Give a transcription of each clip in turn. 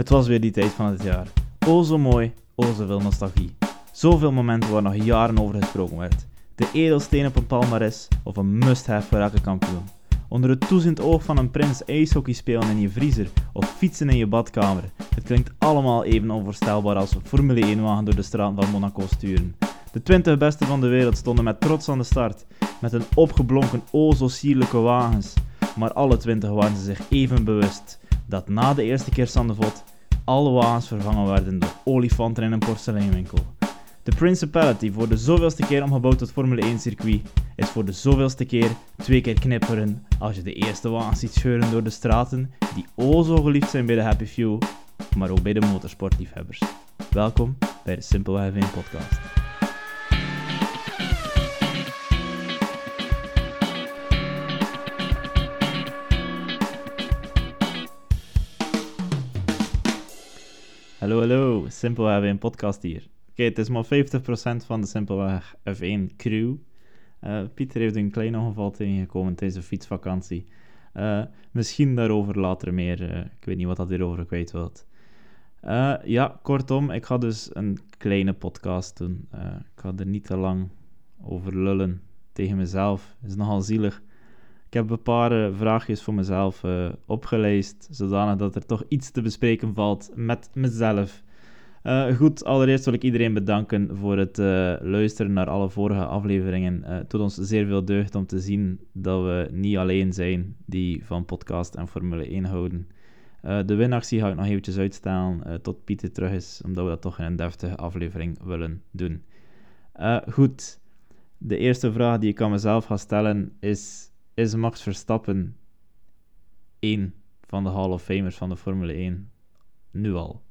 Het was weer die tijd van het jaar. O zo mooi, o zoveel nostalgie. Zoveel momenten waar nog jaren over gesproken werd. De edelsteen op een palmares of een must-have voor elke kampioen. Onder het toeziend oog van een prins ijshockey spelen in je vriezer of fietsen in je badkamer. Het klinkt allemaal even onvoorstelbaar als Formule 1 wagen door de straat van Monaco sturen. De 20 beste van de wereld stonden met trots aan de start, met een opgeblonken o zo sierlijke wagens. Maar alle 20 waren ze zich even bewust dat na de eerste keer Sandevot alle wagens vervangen werden door olifanten in een porseleinwinkel. De Principality, voor de zoveelste keer omgebouwd tot Formule 1 circuit, is voor de zoveelste keer twee keer knipperen als je de eerste wagens ziet scheuren door de straten die o zo geliefd zijn bij de Happy Few, maar ook bij de motorsportliefhebbers. Welkom bij de Simpelweg 1 podcast. Hallo, hallo, Simpelweg F1 podcast hier. Oké, het is maar 50% van de Simpelweg F1 crew. Uh, Pieter heeft een klein ongeval tegengekomen tijdens de fietsvakantie. Uh, misschien daarover later meer. Uh, ik weet niet wat dat hierover kwijt wilt. ja, kortom, ik ga dus een kleine podcast doen. ik ga er niet te lang over lullen tegen mezelf. Het is nogal zielig. Ik heb een paar uh, vraagjes voor mezelf uh, opgeleist, zodanig dat er toch iets te bespreken valt met mezelf. Uh, goed, allereerst wil ik iedereen bedanken voor het luisteren naar alle vorige afleveringen. het doet ons zeer veel deugd om te zien dat we niet alleen zijn die van podcast en Formule 1 houden. de winactie ga ik nog eventjes uitstellen tot Pieter terug is, omdat we dat toch in een deftige aflevering willen doen. goed, de eerste vraag die ik aan mezelf ga stellen is is Max Verstappen één van de Hall of Famers van de Formule 1? Nu al.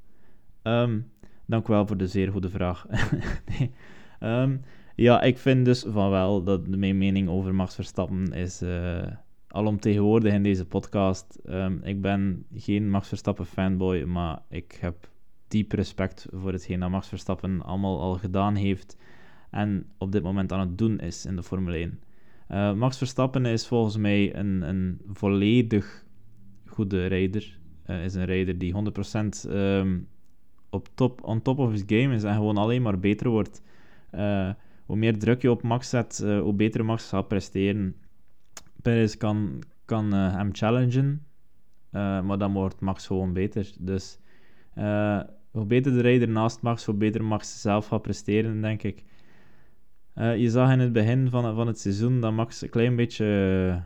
Um, dank u wel voor de zeer goede vraag. um, ja, ik vind dus van wel dat mijn mening over Max Verstappen is uh, alomtegenwoordig in deze podcast. Um, ik ben geen Max Verstappen fanboy, maar ik heb diep respect voor hetgeen dat Max Verstappen allemaal al gedaan heeft en op dit moment aan het doen is in de Formule 1. Uh, Max Verstappen is volgens mij een, een volledig goede rijder. Uh, is een rijder die 100% um, ehm, op top, on top of his game is en gewoon alleen maar beter wordt. Uh, hoe meer druk je op Max zet, hoe beter Max gaat presteren. Perez kan, kan hem challengen, maar dan wordt Max gewoon beter. Dus hoe beter de rijder naast Max, hoe beter Max zelf gaat presteren, denk ik. Uh, je zag in het begin van, van het seizoen dat Max een klein beetje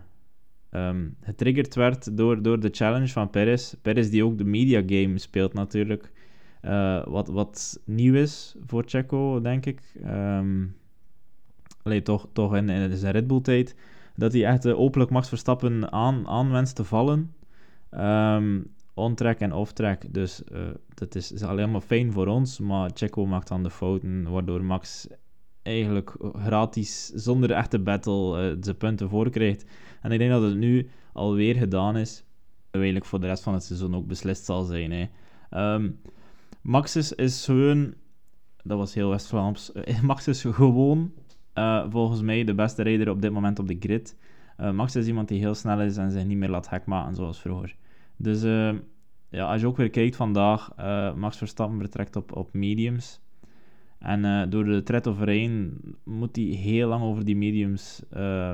um, getriggerd werd door, door de challenge van Perez. Perez die ook de media game speelt natuurlijk. Uh, wat, wat nieuw is voor Checo, denk ik. Um, toch, toch in, in zijn Red Bull tijd. Dat hij echt openlijk Max Verstappen aan, aan wenst te vallen. Um, on-track en off-track. Dus dat is, is alleen maar fijn voor ons. Maar Checo maakt dan de fouten, waardoor Max eigenlijk gratis, zonder echte battle, uh, zijn punten voor krijgt. En ik denk dat het nu alweer gedaan is. Eigenlijk voor de rest van het seizoen ook beslist zal zijn. Hè. Um, Max is, gewoon... Dat was heel West-Vlaams. Max is gewoon, uh, volgens mij, de beste rijder op dit moment op de grid. Max is iemand die heel snel is en zich niet meer laat hek maken zoals vroeger. Dus ja, als je ook weer kijkt vandaag, Max Verstappen vertrekt op, op mediums. En uh, door de thread overheen moet hij heel lang over die mediums. Uh,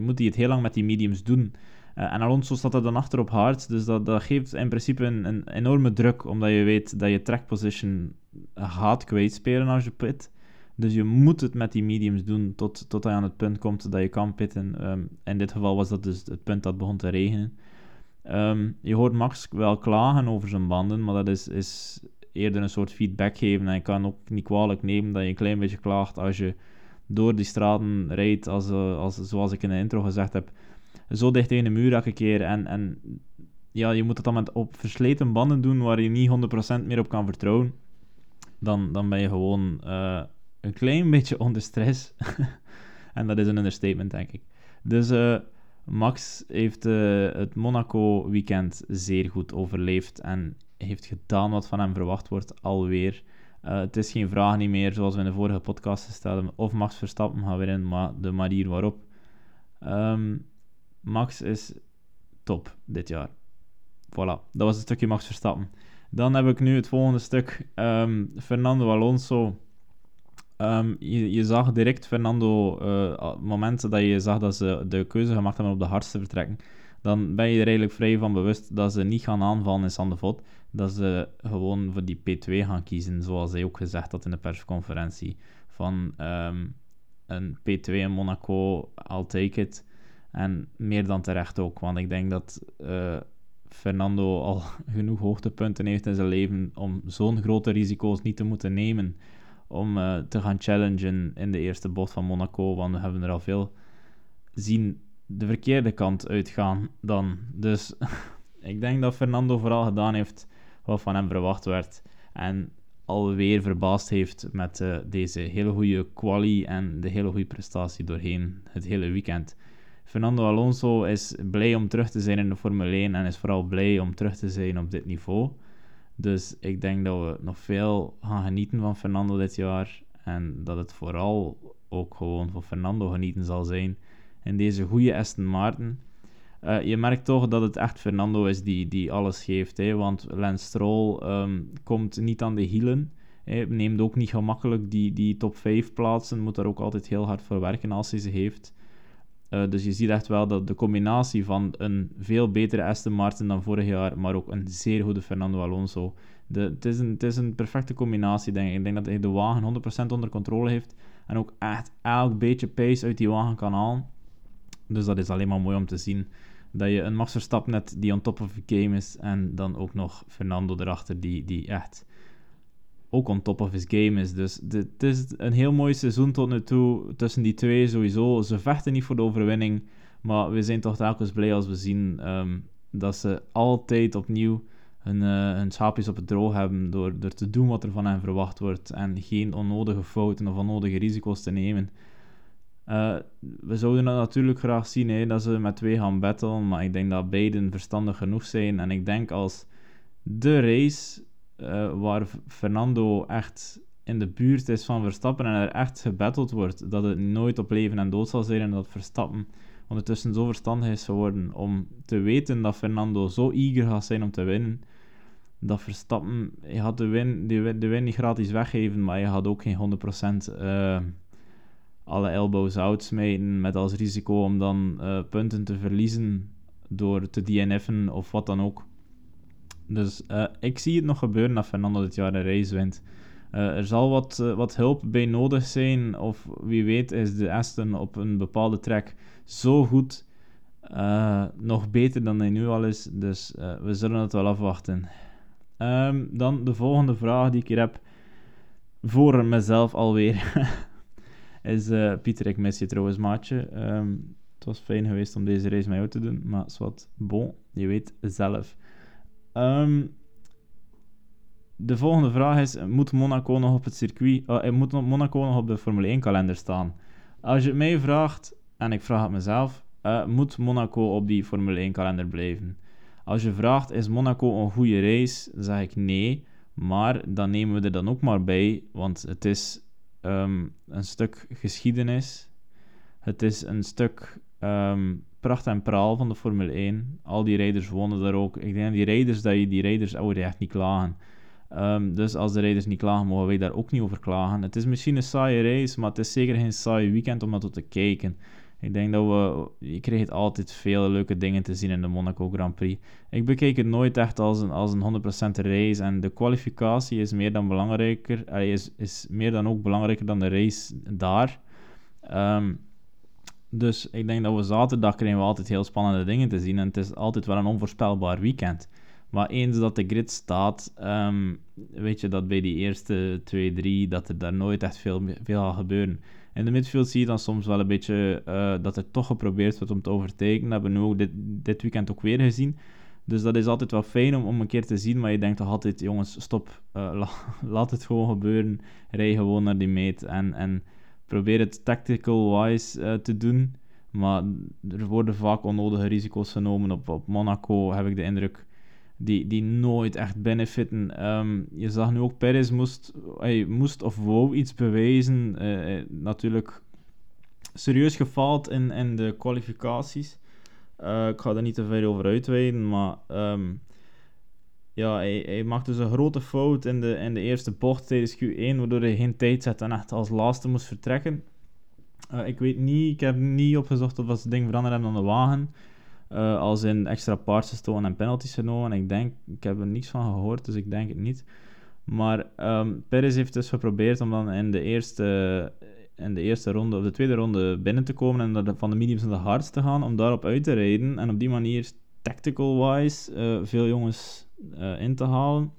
moet hij het heel lang met die mediums doen. Uh, en Alonso staat er dan achter op hard. Dus dat, dat geeft in principe een, een, enorme druk. Omdat je weet dat je track position gaat kwijtspelen als je pit. Dus je moet het met die mediums doen tot, tot je aan het punt komt dat je kan pitten. Um, in dit geval was dat dus het punt dat begon te regenen. Um, je hoort Max wel klagen over zijn banden, maar dat is, is eerder een soort feedback geven. En ik kan ook niet kwalijk nemen dat je een klein beetje klaagt als je door die straten rijdt, als, eh, als, zoals ik in de intro gezegd heb, zo dicht tegen de muur elke keer. En, en ja, je moet het dan met op versleten banden doen waar je niet 100% meer op kan vertrouwen. Dan, dan ben je gewoon uh, een klein beetje onder stress. en dat is een understatement, denk ik. Dus uh, Max heeft het Monaco weekend zeer goed overleefd. En heeft gedaan wat van hem verwacht wordt, alweer. Uh, het is geen vraag niet meer, zoals we in de vorige podcast stelden, of Max Verstappen gaat winnen, maar de manier waarop. Um, Max is top dit jaar. Voilà, dat was een stukje Max Verstappen. Dan heb ik nu het volgende stuk. Ehm, Fernando Alonso. Ehm, je, je, zag direct Fernando, uh, momenten dat je zag dat ze de keuze gemaakt hebben om op de hardste te vertrekken, dan ben je er eigenlijk vrij van bewust dat ze niet gaan aanvallen in Sandevot, dat ze gewoon voor die P2 gaan kiezen, zoals hij ook gezegd had in de persconferentie. Van ehm, een P2 in Monaco, I'll take it. En meer dan terecht ook, want ik denk dat uh, Fernando al genoeg hoogtepunten heeft in zijn leven om zo'n grote risico's niet te moeten nemen om uh, te gaan challengen in de eerste bocht van Monaco, want we hebben er al veel zien de verkeerde kant uitgaan dan. Dus ik denk dat Fernando vooral gedaan heeft wat van hem verwacht werd. En alweer verbaasd heeft met uh, deze hele goede quali en de hele goede prestatie doorheen het hele weekend. Fernando Alonso is blij om terug te zijn in de Formule 1 en is vooral blij om terug te zijn op dit niveau. Dus ik denk dat we nog veel gaan genieten van Fernando dit jaar. En dat het vooral ook gewoon voor Fernando genieten zal zijn in deze goede Aston Martin. Uh, je merkt toch dat het echt Fernando is die, die alles geeft. Hè? Want Lance Stroll um, komt niet aan de hielen. Hij neemt ook niet gemakkelijk die, die top 5 plaatsen. Moet daar ook altijd heel hard voor werken als hij ze heeft. Uh, dus je ziet echt wel dat de combinatie van een veel betere Aston Martin dan vorig jaar, maar ook een zeer goede Fernando Alonso. De, het, is een, het is een perfecte combinatie, denk ik. Ik denk dat hij de wagen 100% onder controle heeft en ook echt elk beetje pace uit die wagen kan halen. Dus dat is alleen maar mooi om te zien. Dat je een Max net die on top of the game is. En dan ook nog Fernando erachter die, die echt ook on top of his game is. Dus het is een heel mooi seizoen tot nu toe tussen die twee sowieso. Ze vechten niet voor de overwinning. Maar we zijn toch telkens blij als we zien um, dat ze altijd opnieuw hun, uh, hun schaapjes op het droog hebben. Door, door te doen wat er van hen verwacht wordt. En geen onnodige fouten of onnodige risico's te nemen. Uh, we zouden dat natuurlijk graag zien, hè, dat ze met twee gaan battlen, maar ik denk dat beiden verstandig genoeg zijn. En ik denk als de race uh, waar Fernando echt in de buurt is van Verstappen en er echt gebatteld wordt, dat het nooit op leven en dood zal zijn en dat Verstappen ondertussen zo verstandig is geworden om te weten dat Fernando zo eager gaat zijn om te winnen, dat Verstappen, je had de win, de, win niet gratis weggeven, maar je had ook geen 100% uh, alle elbows uitsmijten met als risico om dan uh, punten te verliezen door te DNF'en of wat dan ook. Dus uh, ik zie het nog gebeuren dat Fernando dit jaar een race wint. Uh, er zal wat, wat hulp bij nodig zijn, of wie weet is de Aston op een bepaalde track zo goed, nog beter dan hij nu al is. Dus we zullen het wel afwachten. Um, dan de volgende vraag die ik hier heb voor mezelf alweer. is uh, Pieter, ik mis je trouwens, maatje. Um, het was fijn geweest om deze race met jou te doen, maar wat bon, je weet zelf. Um, de volgende vraag is: moet Monaco nog op het circuit, uh, moet Monaco nog op de Formule 1-kalender staan? Als je het mij vraagt, en ik vraag het mezelf, moet Monaco op die Formule 1-kalender blijven? Als je vraagt: is Monaco een goede race? zeg ik nee, maar dan nemen we er dan ook maar bij, want het is um, een stuk geschiedenis. Het is een stuk um, pracht en praal van de Formule 1. Al die rijders wonen daar ook. Ik denk die rijders, dat je die rijders oude echt niet klagen. Um, dus als de rijders niet klagen, mogen wij daar ook niet over klagen. Het is misschien een saaie race, maar het is zeker geen saaie weekend om naar te kijken. Ik denk dat we... Je krijgt altijd veel leuke dingen te zien in de Monaco Grand Prix. Ik bekijk het nooit echt als een, als een 100% race. En de kwalificatie is meer dan belangrijker. Is, is meer dan ook belangrijker dan de race daar. Um, dus ik denk dat we zaterdag krijgen we altijd heel spannende dingen te zien. En het is altijd wel een onvoorspelbaar weekend. Maar eens dat de grid staat, um, weet je dat bij die eerste twee, drie, dat er daar nooit echt veel, veel gaat gebeuren. In de midfield zie je dan soms wel een beetje uh, dat er toch geprobeerd wordt om te overtekenen. Dat hebben we ook dit, dit weekend ook weer gezien. Dus dat is altijd wel fijn om, om een keer te zien, maar je denkt toch altijd, jongens, stop, la, laat het gewoon gebeuren. Rij gewoon naar die meet en, en probeer het tactical-wise uh, te doen. Maar er worden vaak onnodige risico's genomen. Op, op Monaco heb ik de indruk die, die nooit echt benefitten. Um, je zag nu ook, Perez moest, hij moest of wou iets bewijzen. Uh, natuurlijk serieus gefaald in, in de kwalificaties. Uh, ik ga er niet te veel over uitweiden, maar um, ja, hij, hij maakte dus een grote fout in de, in de eerste bocht tijdens Q1, waardoor hij geen tijd zette en echt als laatste moest vertrekken. Ik weet niet, ik heb niet opgezocht of ze ding veranderd hebben aan de wagen. Uh, als in extra parts gestolen en penalties genomen. Ik denk, ik heb er niets van gehoord, dus ik denk het niet. Maar um, Perez heeft dus geprobeerd om dan in de eerste, in de eerste ronde, of de tweede ronde binnen te komen en van de mediums naar de hards te gaan, om daarop uit te rijden. En op die manier, tactical-wise, uh, veel jongens uh, in te halen.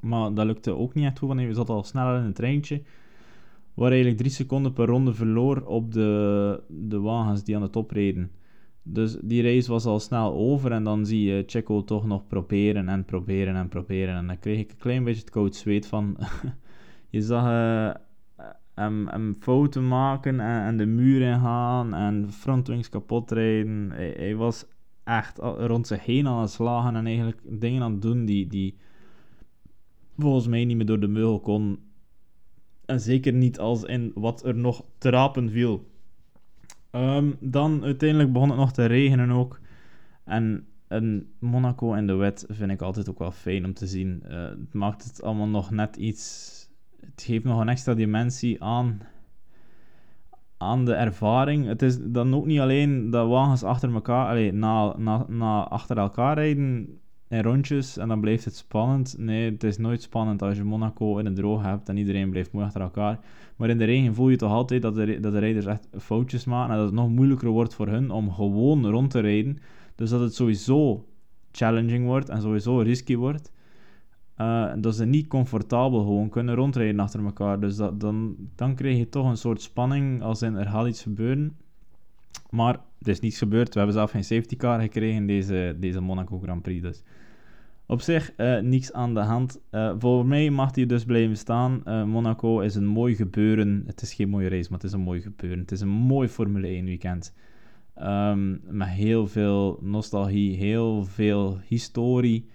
Maar dat lukte ook niet echt goed, want hij zat al sneller in het treintje. Waar eigenlijk drie seconden per ronde verloor op de, de wagens die aan de top reden. Dus die race was al snel over en dan zie je Checo toch nog proberen en proberen en proberen. En dan kreeg ik een klein beetje het koud zweet van... je zag uh, hem, hem fouten maken en, de muur ingaan en frontwings kapot rijden. Hij, hij, was echt rond zich heen aan het slagen en eigenlijk dingen aan het doen die, die volgens mij niet meer door de meugel kon. En zeker niet als in wat er nog te rapen viel. Um, dan uiteindelijk begon het nog te regenen ook. En een Monaco in de wet vind ik altijd ook wel fijn om te zien. Uh, het maakt het allemaal nog net iets. Het geeft nog een extra dimensie aan, aan de ervaring. Het is dan ook niet alleen dat wagens achter elkaar, allee, na, na, na achter elkaar rijden in rondjes en dan blijft het spannend. Nee, het is nooit spannend als je Monaco in een droog hebt en iedereen blijft mooi achter elkaar. Maar in de regen voel je toch altijd dat de, dat de rijders echt foutjes maken en dat het nog moeilijker wordt voor hun om gewoon rond te rijden. Dus dat het sowieso challenging wordt en sowieso risky wordt. Uh, dat ze niet comfortabel gewoon kunnen rondrijden achter elkaar. Dus dat, dan, dan krijg je toch een soort spanning als in er gaat iets gebeuren. Maar er is niets gebeurd. We hebben zelf geen safety car gekregen deze, deze Monaco Grand Prix. Dus op zich uh, niets aan de hand. Uh, voor mij mag hij dus blijven staan. Uh, Monaco is een mooi gebeuren. Het is geen mooie race, maar het is een mooi gebeuren. Het is een mooi Formule 1 weekend. Um, met heel veel nostalgie, heel veel historie.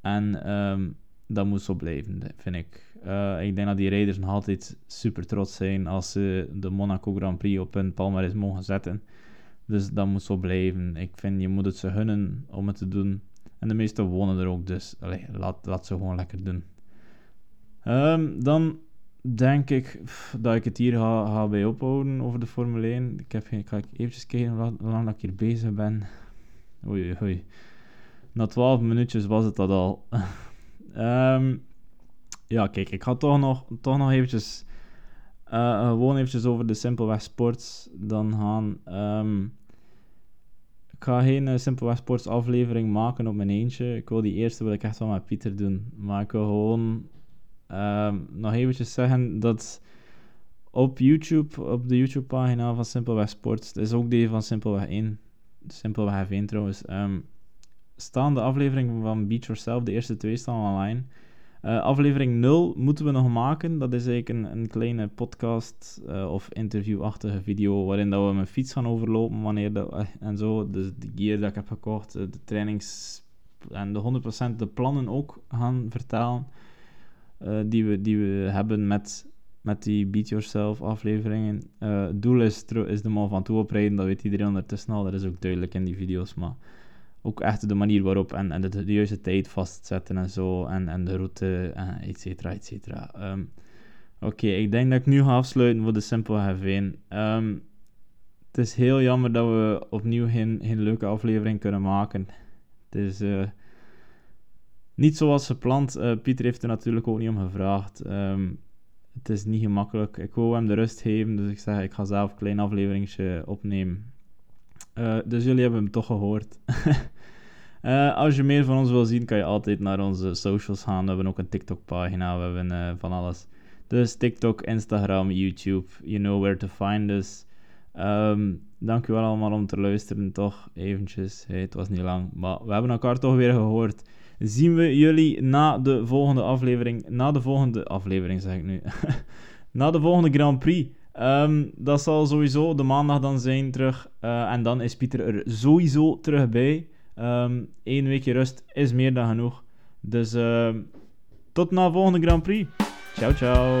En um, dat moet zo blijven, vind ik. ik denk dat die rijders nog altijd super trots zijn als ze de Monaco Grand Prix op hun palmarès mogen zetten. Dus dat moet zo blijven. Ik vind, je moet het ze gunnen om het te doen. En de meesten wonen er ook, dus laat, laat ze gewoon lekker doen. Um, dan denk ik dat ik het hier ga, ga bij ophouden over de Formule 1. Ik, heb, ik ga eventjes kijken hoe lang ik hier bezig ben. Oei, oei. Na 12 minuutjes was het dat al. um, ja, kijk, ik ga toch nog, toch nog eventjes... Uh, gewoon eventjes over de Simpelweg Sports dan gaan. Um, ik ga geen uh, Simpelweg Sports aflevering maken op mijn eentje. Ik wil die eerste wil ik echt wel met Pieter doen. Maar ik wil gewoon um, nog eventjes zeggen dat op YouTube, op de YouTube pagina van Simpelweg Sports, dat is ook die van Simpelweg 1, Simpelweg F1 trouwens, um, staan de afleveringen van Beach Yourself, de eerste twee staan online. Uh, aflevering 0 moeten we nog maken. Dat is eigenlijk een, een kleine podcast uh, of interviewachtige video waarin dat we mijn fiets gaan overlopen wanneer dat, uh, en zo. Dus de gear dat ik heb gekocht, de trainings en de 100% de plannen ook gaan vertellen die, we, die we hebben met, met die Beat Yourself afleveringen. het doel is, is de man van toe oprijden, dat weet iedereen ondertussen al. Dat is ook duidelijk in die video's, maar ook echt de manier waarop en, en de, de, juiste tijd vastzetten en zo, en, en de route, en et cetera, et cetera. Um, Oké, ik denk dat ik nu ga afsluiten voor de Simple F1. Um, het is heel jammer dat we opnieuw geen, geen leuke aflevering kunnen maken. Het is uh, niet zoals gepland. Uh, Pieter heeft er natuurlijk ook niet om gevraagd. Um, het is niet gemakkelijk. Ik wil hem de rust geven, dus ik zeg ik ga zelf een klein afleveringje opnemen. Uh, dus jullie hebben hem toch gehoord. uh, als je meer van ons wil zien, kan je altijd naar onze socials gaan. We hebben ook een TikTok-pagina, we hebben uh, van alles. Dus TikTok, Instagram, YouTube, you know where to find us. Um, dankjewel allemaal om te luisteren, toch eventjes. Het was niet lang, maar we hebben elkaar toch weer gehoord. Zien we jullie na de volgende aflevering. Na de volgende aflevering, zeg ik nu. na de volgende Grand Prix. Um, dat zal sowieso de maandag dan zijn terug. Uh, en dan is Pieter er sowieso terug bij. Um, Eén weekje rust is meer dan genoeg. Dus uh, tot na de volgende Grand Prix. Ciao, ciao.